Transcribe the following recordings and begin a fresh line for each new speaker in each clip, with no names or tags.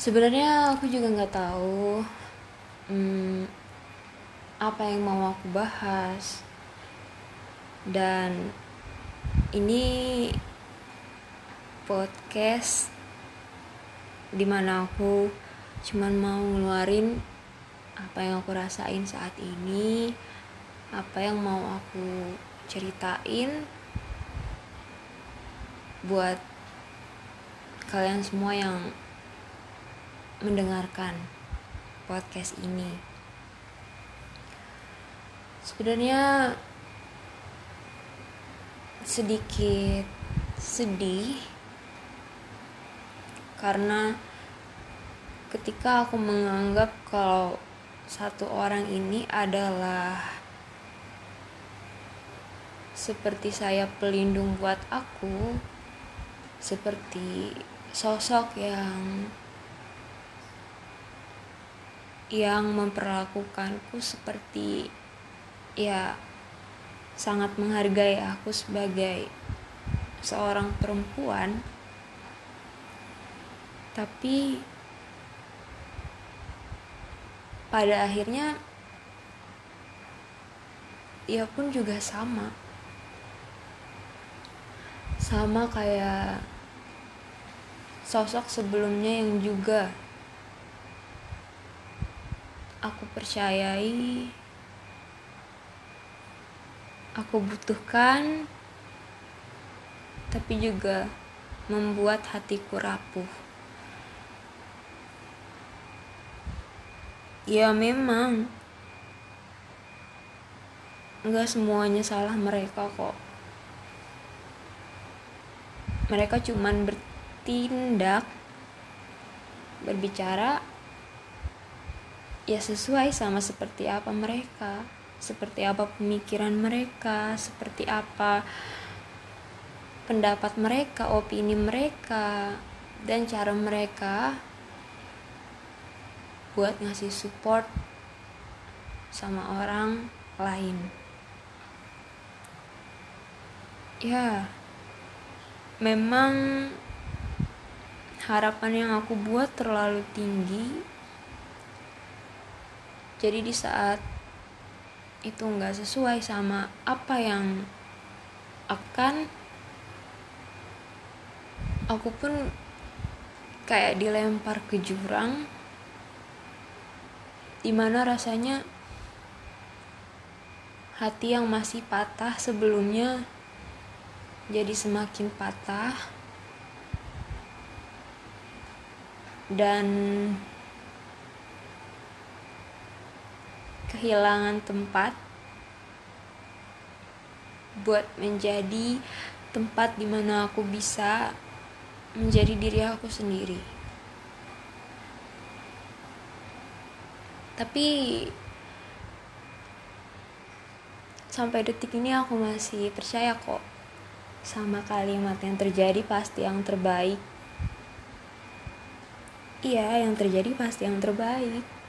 sebenarnya aku juga nggak tahu hmm, apa yang mau aku bahas. Dan ini podcast di mana aku cuman mau ngeluarin apa yang aku rasain saat ini apa yang mau aku ceritain buat kalian semua yang mendengarkan podcast ini. Sebenarnya sedikit sedih karena ketika aku menganggap kalau satu orang ini adalah seperti saya pelindung buat aku, seperti sosok yang yang memperlakukanku seperti ya sangat menghargai aku sebagai seorang perempuan. Tapi pada akhirnya ia pun juga sama. Sama kayak sosok sebelumnya yang juga aku percayai, aku butuhkan, tapi juga membuat hatiku rapuh. Ya memang, nggak semuanya salah mereka kok. Mereka cuman bertindak, berbicara, ya sesuai sama seperti apa mereka seperti apa pemikiran mereka seperti apa pendapat mereka opini mereka dan cara mereka buat ngasih support sama orang lain. Ya memang harapan yang aku buat terlalu tinggi jadi di saat itu nggak sesuai sama apa yang akan aku pun kayak dilempar ke jurang di mana rasanya hati yang masih patah sebelumnya jadi semakin patah. Dan kehilangan tempat buat menjadi tempat di mana aku bisa menjadi diri aku sendiri. Tapi sampai detik ini aku masih percaya kok sama kalimat yang terjadi pasti yang terbaik. Iya, yang terjadi pasti yang terbaik.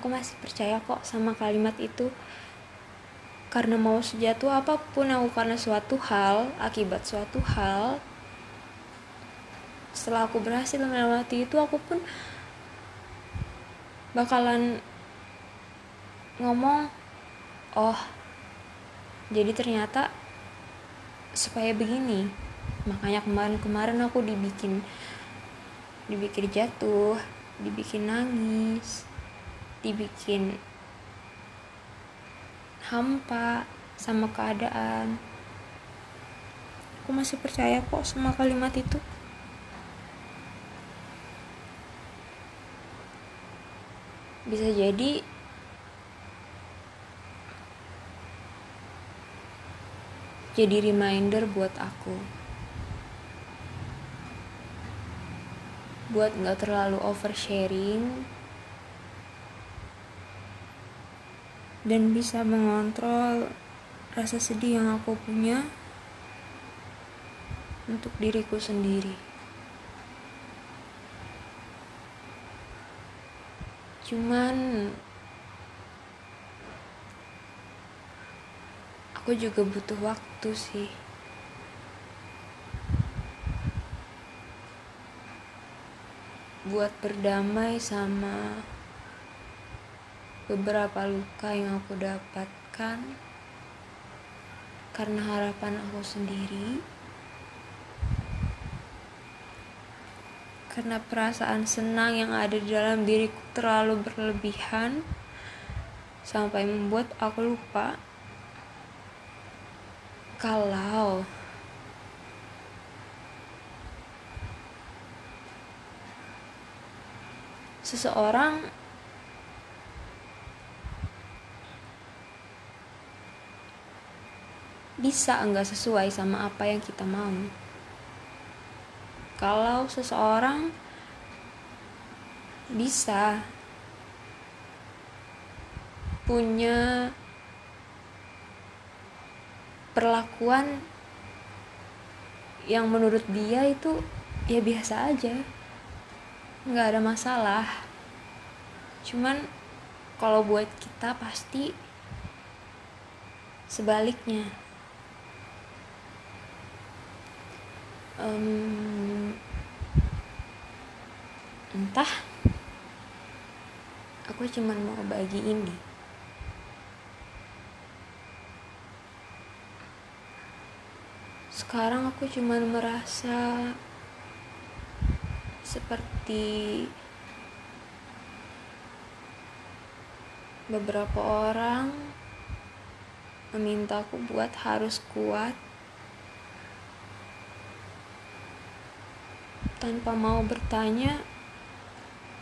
Aku masih percaya kok sama kalimat itu. Karena mau sejatuh apa pun aku karena suatu hal akibat suatu hal setelah aku berhasil melewati itu aku pun bakalan ngomong oh jadi ternyata supaya begini. Makanya kemarin-kemarin aku dibikin dibikin jatuh dibikin nangis dibikin hampa sama keadaan. Aku masih percaya kok sama kalimat itu. Bisa jadi jadi reminder buat aku buat nggak terlalu oversharing dan bisa mengontrol rasa sedih yang aku punya untuk diriku sendiri. Cuman aku juga butuh waktu sih. buat berdamai sama beberapa luka yang aku dapatkan karena harapan aku sendiri karena perasaan senang yang ada di dalam diriku terlalu berlebihan sampai membuat aku lupa kalau seseorang bisa enggak sesuai sama apa yang kita mau. Kalau seseorang bisa punya perlakuan yang menurut dia itu ya biasa aja. Nggak ada masalah. Cuman kalau buat kita pasti sebaliknya um, entah. Aku cuman mau bagi ini sekarang aku cuman merasa seperti beberapa orang memintaku buat harus kuat tanpa mau bertanya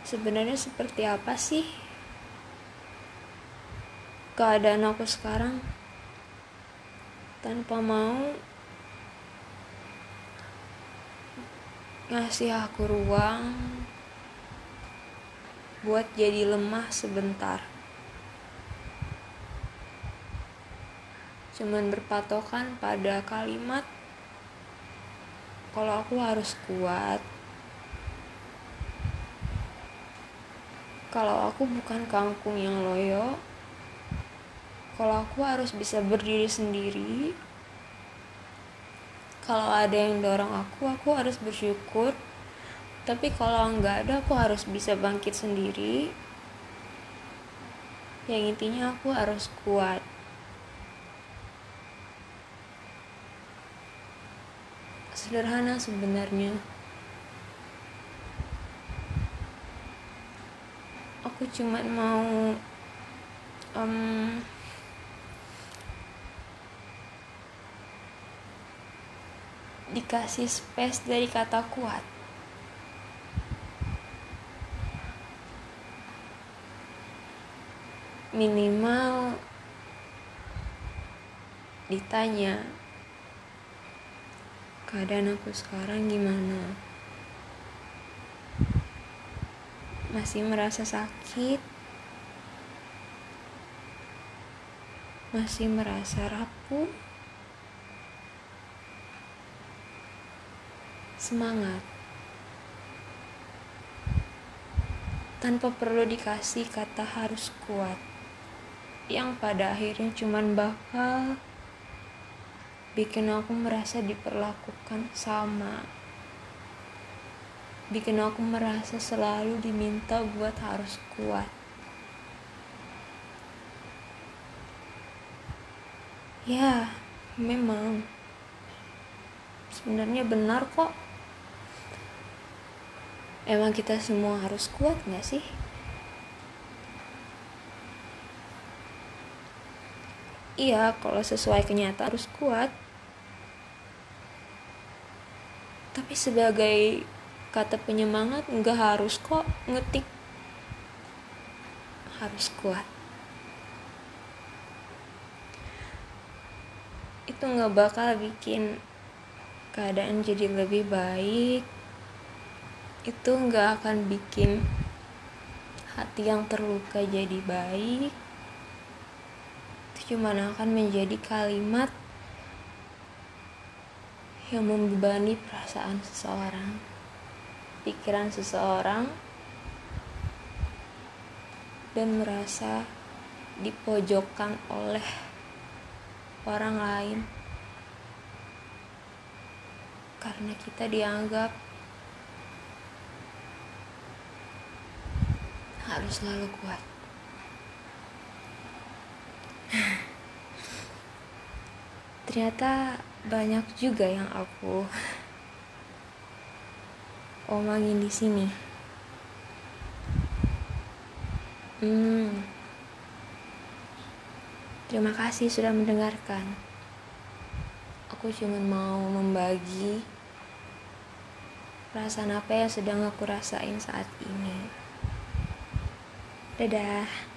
sebenarnya seperti apa sih keadaan aku sekarang? Tanpa mau ngasih aku ruang buat jadi lemah sebentar. Cuman berpatokan pada kalimat kalau aku harus kuat kalau aku bukan kangkung yang loyo kalau aku harus bisa berdiri sendiri. Kalau ada yang dorong aku aku harus bersyukur. Tapi kalau nggak ada aku harus bisa bangkit sendiri. Yang intinya aku harus kuat. Sederhana sebenarnya aku cuma mau um, dikasih space dari kata kuat. Minimal ditanya keadaan aku sekarang gimana masih merasa sakit masih merasa rapuh semangat. Tanpa perlu dikasih kata harus kuat. Yang pada akhirnya cuman bakal bikin aku merasa diperlakukan sama bikin aku merasa selalu diminta buat harus kuat. Ya memang. Sebenarnya benar kok. Emang kita semua harus kuat gak sih? Iya kalau sesuai kenyataan harus kuat. Tapi sebagai kata penyemangat nggak harus kok ngetik. Harus kuat. Itu nggak bakal bikin keadaan jadi lebih baik. Itu nggak akan bikin hati yang terluka jadi baik. Itu cuma akan menjadi kalimat yang membebani perasaan seseorang, pikiran seseorang, dan merasa dipojokkan oleh orang lain karena kita dianggap harus selalu kuat. Ternyata banyak juga yang aku omongin di sini. Hmm. Terima kasih sudah mendengarkan. Aku cuma mau membagi perasaan apa yang sedang aku rasain saat ini. Dadah.